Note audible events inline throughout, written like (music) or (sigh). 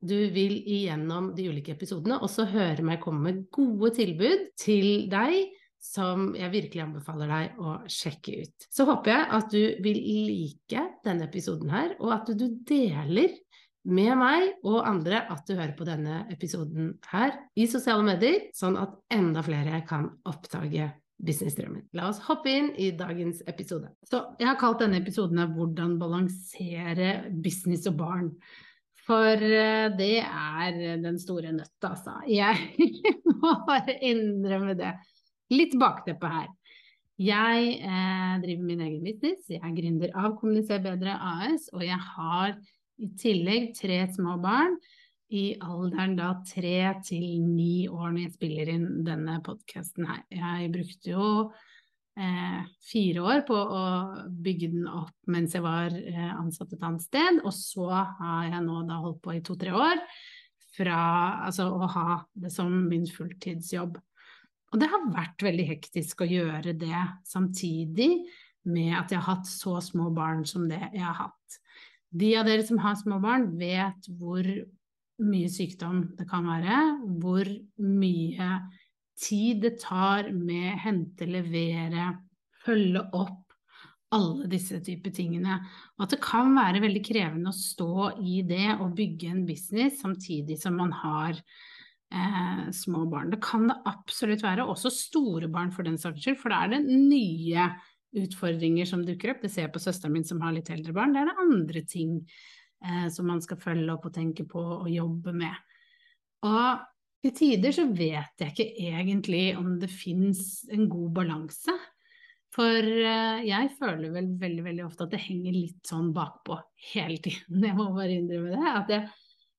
du vil igjennom de ulike episodene også høre meg komme med gode tilbud til deg som jeg virkelig anbefaler deg å sjekke ut. Så håper jeg at du vil like denne episoden her, og at du deler med meg og andre at du hører på denne episoden her i sosiale medier, sånn at enda flere kan oppdage businessdrømmen. La oss hoppe inn i dagens episode. Så jeg har kalt denne episoden 'Hvordan balansere business og barn'. For eh, det er den store nøtta, altså. Jeg (laughs) må bare innrømme det. Litt bakteppe her. Jeg eh, driver min egen business. Jeg er gründer av Kommuniser bedre AS, og jeg har i tillegg tre små barn i alderen da tre til ni år når jeg spiller inn denne podkasten her. Jeg brukte jo eh, fire år på å bygge den opp mens jeg var eh, ansatt et annet sted, og så har jeg nå da holdt på i to-tre år fra altså å ha det som min fulltidsjobb. Og det har vært veldig hektisk å gjøre det samtidig med at jeg har hatt så små barn som det jeg har hatt. De av dere som har små barn, vet hvor mye sykdom det kan være, hvor mye tid det tar med hente, levere, følge opp, alle disse typer tingene. Og at det kan være veldig krevende å stå i det og bygge en business samtidig som man har eh, små barn. Det kan det absolutt være, også store barn for den saks skyld, for da er det nye utfordringer som dukker opp. Det ser jeg på søsteren min som har litt eldre barn. Det er det andre ting eh, som man skal følge opp og tenke på og jobbe med. Og til tider så vet jeg ikke egentlig om det fins en god balanse. For eh, jeg føler vel veldig, veldig ofte at det henger litt sånn bakpå hele tiden. (laughs) Jeg må bare innrømme det. At jeg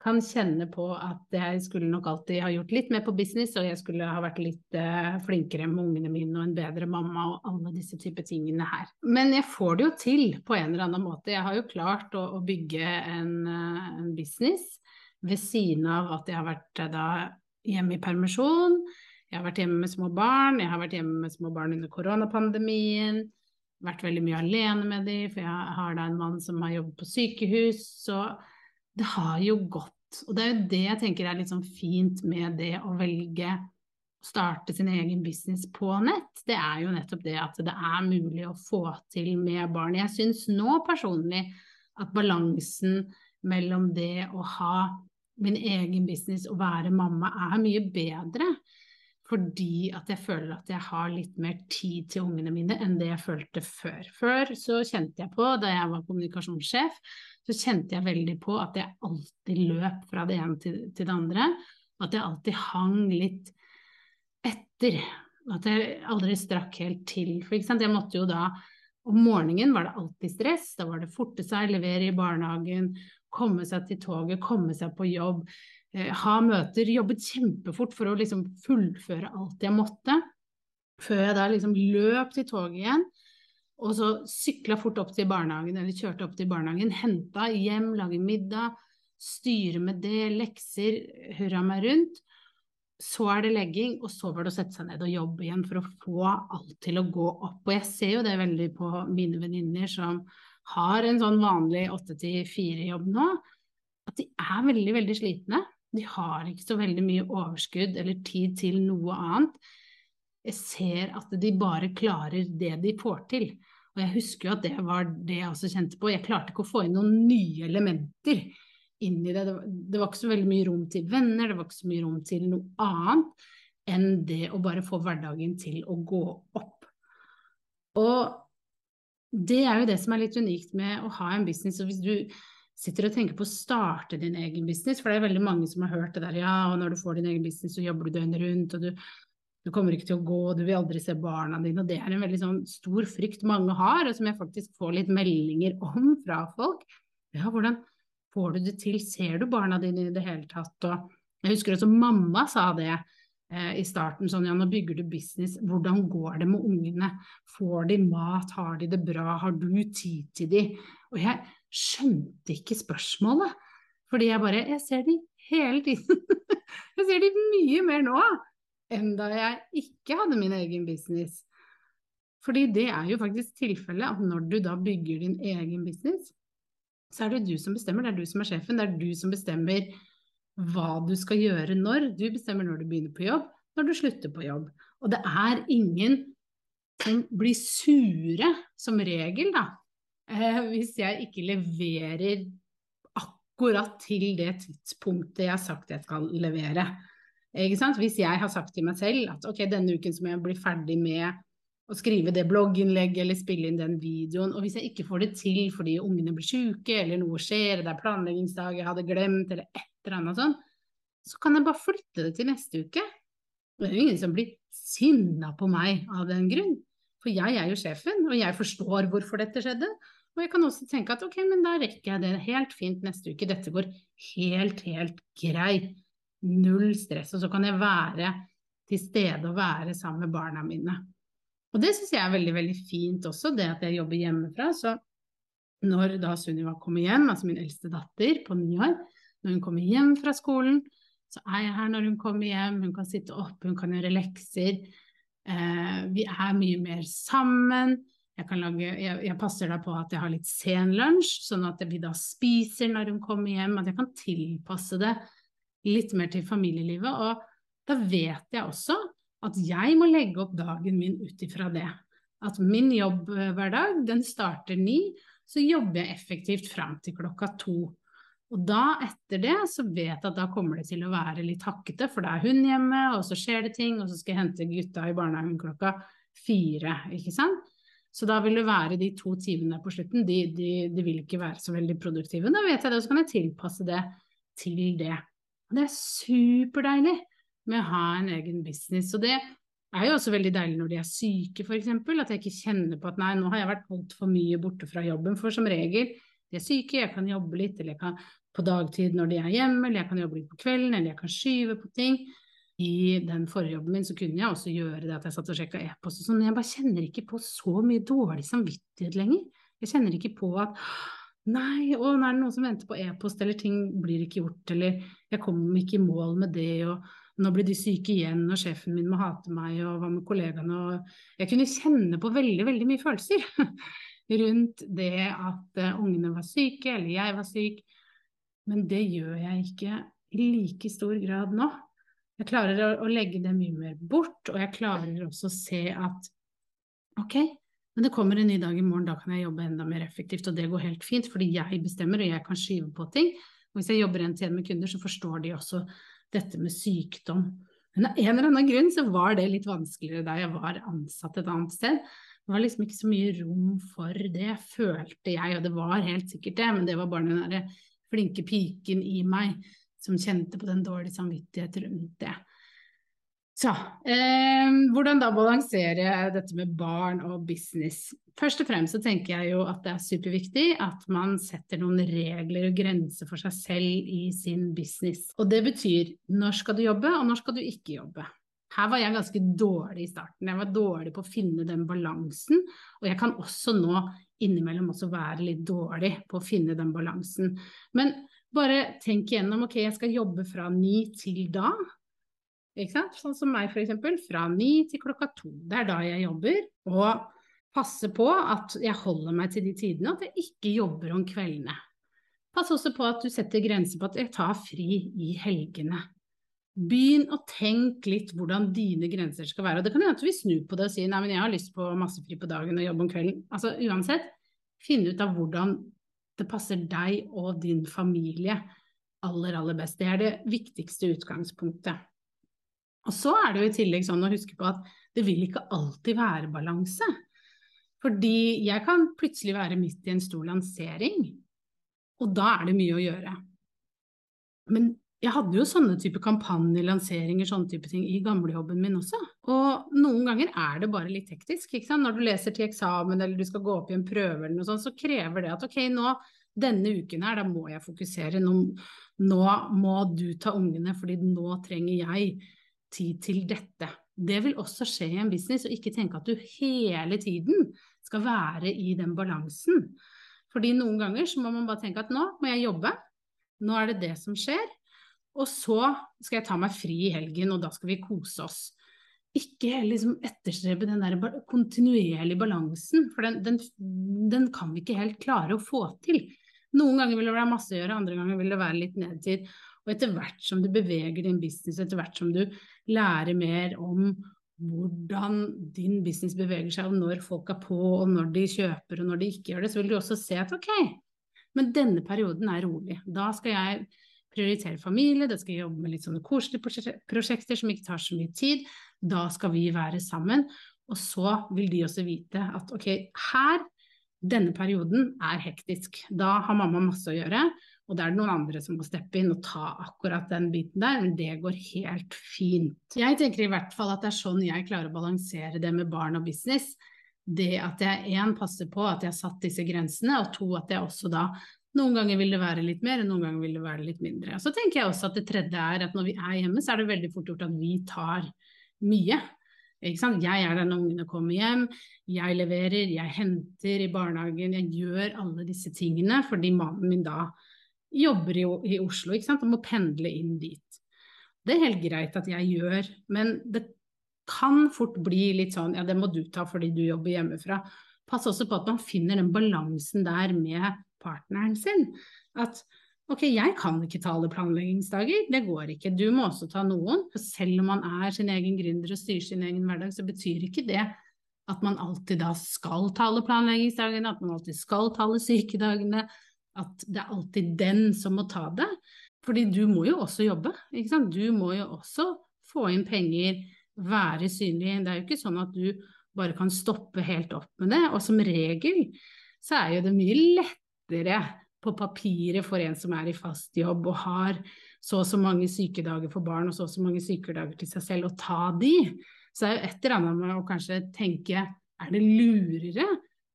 kan kjenne på at jeg skulle nok alltid ha gjort litt mer på business, og jeg skulle ha vært litt uh, flinkere med ungene mine og en bedre mamma og alle disse typer tingene her. Men jeg får det jo til på en eller annen måte. Jeg har jo klart å, bygge en, en, business ved siden av at jeg har vært uh, da hjemme i permisjon. Jeg har vært hjemme med små barn, jeg har vært hjemme med små barn under koronapandemien. Vært veldig mye alene med dem, for jeg har da en mann som har jobbet på sykehus. så det har jo gått. Og det er jo det jeg tenker er litt sånn fint med det å velge å starte sin egen business på nett. Det er jo nettopp det at det er mulig å få til med barn. Jeg syns nå personlig at balansen mellom det å ha min egen business og være mamma er mye bedre. Fordi at jeg føler at jeg har litt mer tid til ungene mine enn det jeg følte før. Før så kjente jeg på, da jeg var kommunikasjonssjef, så kjente jeg veldig på at jeg alltid løp fra det ene til, til det andre. At jeg alltid hang litt etter. At jeg aldri strakk helt til. For jeg måtte jo da Om morgenen var det alltid stress. Da var det forte seg, levere i barnehagen, komme seg til toget, komme seg på jobb Eh, ha møter, jobbet kjempefort for å liksom fullføre alt jeg måtte. Før jeg da liksom løp til toget igjen, og så sykla fort opp til barnehagen, eller kjørte opp til barnehagen, henta hjem, lage middag, styre med det, lekser, hurra meg rundt. Så er det legging, og så var det å sette seg ned og jobbe igjen for å få alt til å gå opp. Og jeg ser jo det veldig på mine venninner som har en sånn vanlig åtte til fire-jobb nå, at de er veldig, veldig slitne. De har ikke så veldig mye overskudd eller tid til noe annet. Jeg ser at de bare klarer det de får til. Og jeg husker jo at det var det jeg også kjente på. Jeg klarte ikke å få inn noen nye elementer inn i det. Det var, ikke så veldig mye rom til venner, det var ikke så mye rom til noe annet enn det å bare få hverdagen til å gå opp. Og det er jo det som er litt unikt med å ha en business. Og hvis du sitter og tenker på å starte din egen business, for det er veldig mange som har hørt det der, ja, og når du får din egen business, så jobber du døgnet rundt, og du, du kommer ikke til å gå, du vil aldri se barna dine, og det er en veldig sånn stor frykt mange har, og som jeg faktisk får litt meldinger (laughs) om fra folk. Ja, hvordan, Får du det til? Ser du barna dine i det hele tatt? Og jeg husker også mamma sa det i starten, sånn ja, nå bygger du business, hvordan går det med ungene? Får de mat, har de det bra, har du tid til de? Og jeg skjønte ikke spørsmålet, fordi jeg bare, jeg ser de hele tiden. (laughs) jeg ser de mye mer nå enn da jeg ikke hadde min egen business. Fordi det er jo faktisk tilfellet at når du da bygger din egen business, så er det du som bestemmer, det er du som er sjefen, det er du som bestemmer hva du skal gjøre når. Du bestemmer når du begynner på jobb, når du slutter på jobb. Og det er ingen som blir sure, som regel, da, eh, hvis jeg ikke leverer akkurat til det tidspunktet jeg har sagt jeg skal levere. Hvis jeg har sagt til meg selv at ok, denne uken må jeg bli ferdig med å skrive det blogginnlegget eller spille inn den videoen, og hvis jeg ikke får det til fordi ungene blir syke eller noe skjer, det er planleggingsdag, jeg hadde glemt eller et annet sånn, så kan jeg bare flytte det til neste uke. Og det er jo ingen som blir sinna på meg av den grunn, for jeg er jo sjefen, og jeg forstår hvorfor dette skjedde. Og jeg kan også tenke at ok, men da rekker jeg det helt fint neste uke, dette går helt, helt greit. Null stress. Og så kan jeg være til stede og være sammen med barna mine. Og det syns jeg er veldig, veldig fint også, det at jeg jobber hjemmefra. Så når da Sunniva kommer hjem, altså min eldste datter på ni år, når hun kommer hjem fra skolen, så er jeg her når hun kommer hjem, hun kan sitte oppe, hun kan gjøre lekser. Eh, vi er mye mer sammen. Jeg, lage, jeg, jeg, passer da på at jeg har litt sen lunsj, sånn at vi da spiser når hun kommer hjem. At jeg kan tilpasse det litt mer til familielivet. Og da vet jeg også at jeg må legge opp dagen min ut ifra det. At min jobb hver dag, den starter ni, så jobber jeg effektivt fram til klokka to. Og da, etter det, så vet jeg at da kommer det til å være litt hakkete, for da er hun hjemme, og så skjer det ting, og så skal jeg hente gutta i barnehagen klokka fire, ikke sant. Så da vil det være de to timene på slutten, de, de, de vil ikke være så veldig produktive. Da vet jeg det, og så kan jeg tilpasse det til det. Det er superdeilig med å ha en egen business. Og det er jo også veldig deilig når de er syke, f.eks. At jeg ikke kjenner på at nei, nå har jeg vært altfor mye borte fra jobben. For som regel, de er syke, jeg kan jobbe litt, eller jeg kan på dagtid når de er hjemme, eller jeg kan jobbe litt på kvelden, eller jeg kan skyve på ting. I den forrige jobben min så kunne jeg også gjøre det at jeg satt og sjekka e-post og sånn, men jeg bare kjenner ikke på så mye dårlig samvittighet lenger. Jeg kjenner ikke på at Nei, å, nå er det noen som venter på e-post, eller ting blir ikke gjort, eller jeg kommer ikke i mål med det, og nå blir de syke igjen, og sjefen min må hate meg, og hva med kollegaene, og Jeg kunne kjenne på veldig, veldig mye følelser (laughs) rundt det at uh, ungene var syke, eller jeg var syk, men det gjør jeg ikke i like stor grad nå. Jeg klarer å, å legge det mye mer bort, og jeg klarer også å se at ok, men det kommer en ny dag i morgen, da kan jeg jobbe enda mer effektivt, og det går helt fint, fordi jeg bestemmer, og jeg kan skyve på ting. Og hvis jeg jobber en til med kunder, så forstår de også dette med sykdom. Men av en eller annen grunn så var det litt vanskeligere da jeg var ansatt et annet sted. Det var liksom ikke så mye rom for det, følte jeg, og det var helt sikkert det, men det var bare den derre flinke piken i meg som kjente på den dårlige samvittighet rundt det. Så eh, hvordan da balansere dette med barn og business? Først og fremst så tenker jeg jo at det er superviktig at man setter noen regler og grenser for seg selv i sin business. Og det betyr når skal du jobbe, og når skal du ikke jobbe. Her var jeg ganske dårlig i starten. Jeg var dårlig på å finne den balansen. Og jeg kan også nå innimellom også være litt dårlig på å finne den balansen. Men bare tenk igjennom, ok, jeg skal jobbe fra ni til da. Ikke sant? Sånn som meg, f.eks. Fra ni til klokka to. Det er da jeg jobber. Og passe på at jeg holder meg til de tidene, at jeg ikke jobber om kveldene. Pass også på at du setter grenser på at jeg tar fri i helgene. Begynn å tenke litt hvordan dine grenser skal være. Og det kan hende at vi snur på det og sier nei, men jeg har lyst på masse fri på dagen og jobbe om kvelden. Altså uansett, finn ut av hvordan det passer deg og din familie aller, aller best. Det er det viktigste utgangspunktet. Og så er det jo i tillegg sånn å huske på at det vil ikke alltid være balanse. Fordi jeg kan plutselig være midt i en stor lansering, og da er det mye å gjøre. Men jeg hadde jo sånne type kampanjer, lanseringer, sånne type ting i gamlejobben min også. Og noen ganger er det bare litt hektisk. Ikke sant? Når du leser til eksamen eller du skal gå opp i en prøve eller noe sånt, så krever det at ok, nå denne uken her, da må jeg fokusere. Nå, nå må du ta ungene, fordi nå trenger jeg tid til dette. Det vil også skje i en business, og ikke tenke at du hele tiden skal være i den balansen. Fordi noen ganger så må man bare tenke at nå må jeg jobbe, nå er det det som skjer, og så skal jeg ta meg fri i helgen, og da skal vi kose oss ikke liksom etterstrebe den der kontinuerlige balansen, for den, den, den, kan vi ikke helt klare å få til. Noen ganger vil det være masse å gjøre, andre ganger vil det være litt nedtid. Og etter hvert som du beveger din business, etter hvert som du lærer mer om hvordan din business beveger seg, og når folk er på, og når de kjøper, og når de ikke gjør det, så vil du også se at ok, men denne perioden er rolig. Da skal jeg prioritere familie, da skal jobbe med litt sånne koselige prosjekter som ikke tar så mye tid. Da skal vi være sammen. Og så vil de også vite at ok, her, denne perioden er hektisk. Da har mamma masse å gjøre, og da er det noen andre som må steppe inn og ta akkurat den biten der, men det går helt fint. Jeg tenker i hvert fall at det er sånn jeg klarer å balansere det med barn og business. Det at jeg én passer på at jeg har satt disse grensene, og to at jeg også da noen ganger vil det være litt mer, noen ganger vil det være litt mindre. Så tenker jeg også at det tredje er at når vi er hjemme, så er det veldig fort gjort at vi tar mye. Jeg er der når ungene kommer hjem, jeg leverer, jeg henter i barnehagen, jeg gjør alle disse tingene fordi mannen min da jobber i, i Oslo og må pendle inn dit. Det er helt greit at jeg gjør, men det kan fort bli litt sånn ja, det må du ta fordi du jobber hjemmefra. Pass også på at man finner den balansen der med partneren sin. At Ok, jeg kan ikke ta alle planleggingsdager, det går ikke. Du må også ta noen. For selv om man er sin egen gründer og styrer sin egen hverdag, så betyr ikke det at man alltid da skal ta alle planleggingsdagene, at man alltid skal ta alle sykedagene, at det er alltid den som må ta det. Fordi du må jo også jobbe, ikke sant. Du må jo også få inn penger, være synlig. Det er jo ikke sånn at du bare kan stoppe helt opp med det. Og som regel så er jo det mye lettere på papiret for en som er i fast jobb og har så og så mange sykedager for barn og så og så mange sykedager til seg selv, og ta de. Så er jo et eller annet med å kanskje tenke er det lurere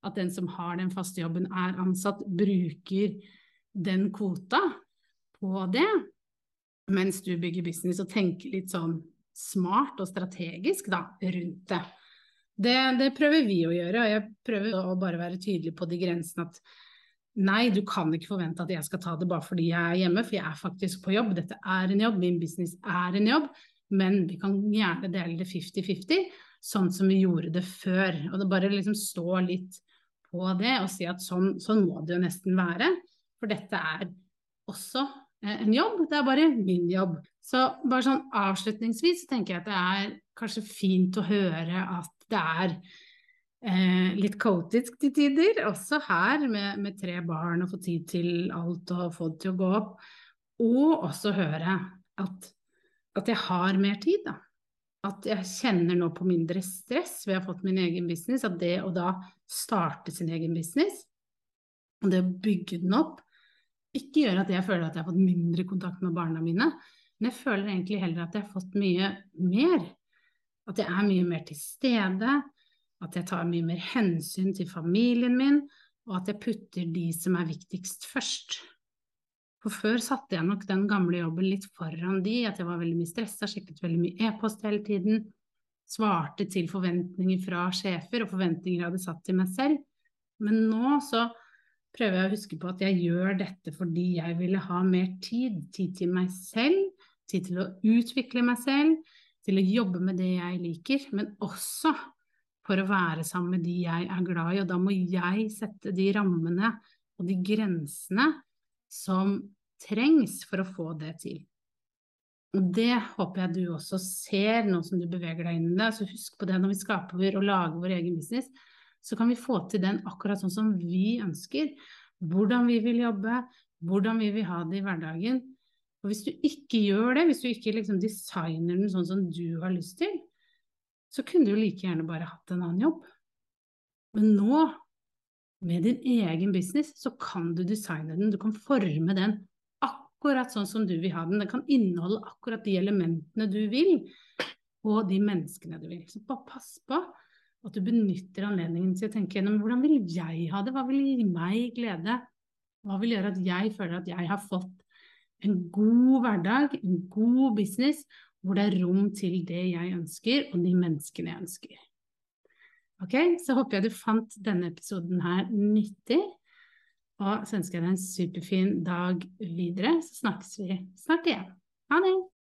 at den som har den faste jobben, er ansatt, bruker den kvota på det, mens du bygger business og tenker litt sånn smart og strategisk da, rundt det. det. Det prøver vi å gjøre, og jeg prøver å bare være tydelig på de grensene at Nei, du kan ikke forvente at jeg skal ta det bare fordi jeg er hjemme, for jeg er faktisk på jobb. Dette er en jobb, min business er en jobb, men vi kan gjerne dele det 50-50, sånn som vi gjorde det før. Og det bare liksom stå litt på det og si at sånn, sånn må det jo nesten være. For dette er også eh, en jobb, det er bare min jobb. Så bare sånn avslutningsvis tenker jeg at det er kanskje fint å høre at det er eh, litt kaotisk til tider, også her med, med, tre barn og få tid til alt og få det til å gå opp. Og også høre at, at jeg har mer tid, da. At jeg kjenner nå på mindre stress ved å ha fått min egen business. At det å da starte sin egen business, og det å bygge den opp, ikke gjør at jeg føler at jeg har fått mindre kontakt med barna mine, men jeg føler egentlig heller at jeg har fått mye mer. At jeg er mye mer til stede, at jeg tar mye mer hensyn til familien min, og at jeg putter de som er viktigst først. For før satte jeg nok den gamle jobben litt foran de, at jeg var veldig mye stressa, sjekket veldig mye e-post hele tiden, svarte til forventninger fra sjefer og forventninger jeg hadde satt til meg selv. Men nå så prøver jeg å huske på at jeg gjør dette fordi jeg ville ha mer tid. Tid til meg selv, tid til å utvikle meg selv, til å jobbe med det jeg liker, men også for å være sammen med de jeg er glad i, og da må jeg sette de rammene og de grensene som trengs for å få det til. Og det håper jeg du også ser nå som du beveger deg inn i det. Så husk på det når vi skaper og lager vår egen business, så kan vi få til den akkurat sånn som vi ønsker. Hvordan vi vil jobbe, hvordan vi vil ha det i hverdagen. Og hvis du ikke gjør det, hvis du ikke liksom designer den sånn som du har lyst til, så kunne du like gjerne bare hatt en annen jobb. Men nå, med din egen business, så kan du designe den, du kan forme den akkurat sånn som du vil ha den. Den kan inneholde akkurat de elementene du vil, og de menneskene du vil. Så bare pass på at du benytter anledningen til å tenke gjennom hvordan vil jeg ha det, hva vil gi meg glede, Hva vil gjøre at jeg føler at jeg har fått en god hverdag, en god business, hvor det er rom til det jeg ønsker, og de menneskene jeg ønsker. Ok, så håper jeg du fant denne episoden her nyttig. Og så ønsker jeg deg en superfin dag videre, så snakkes vi snart igjen. Ha det!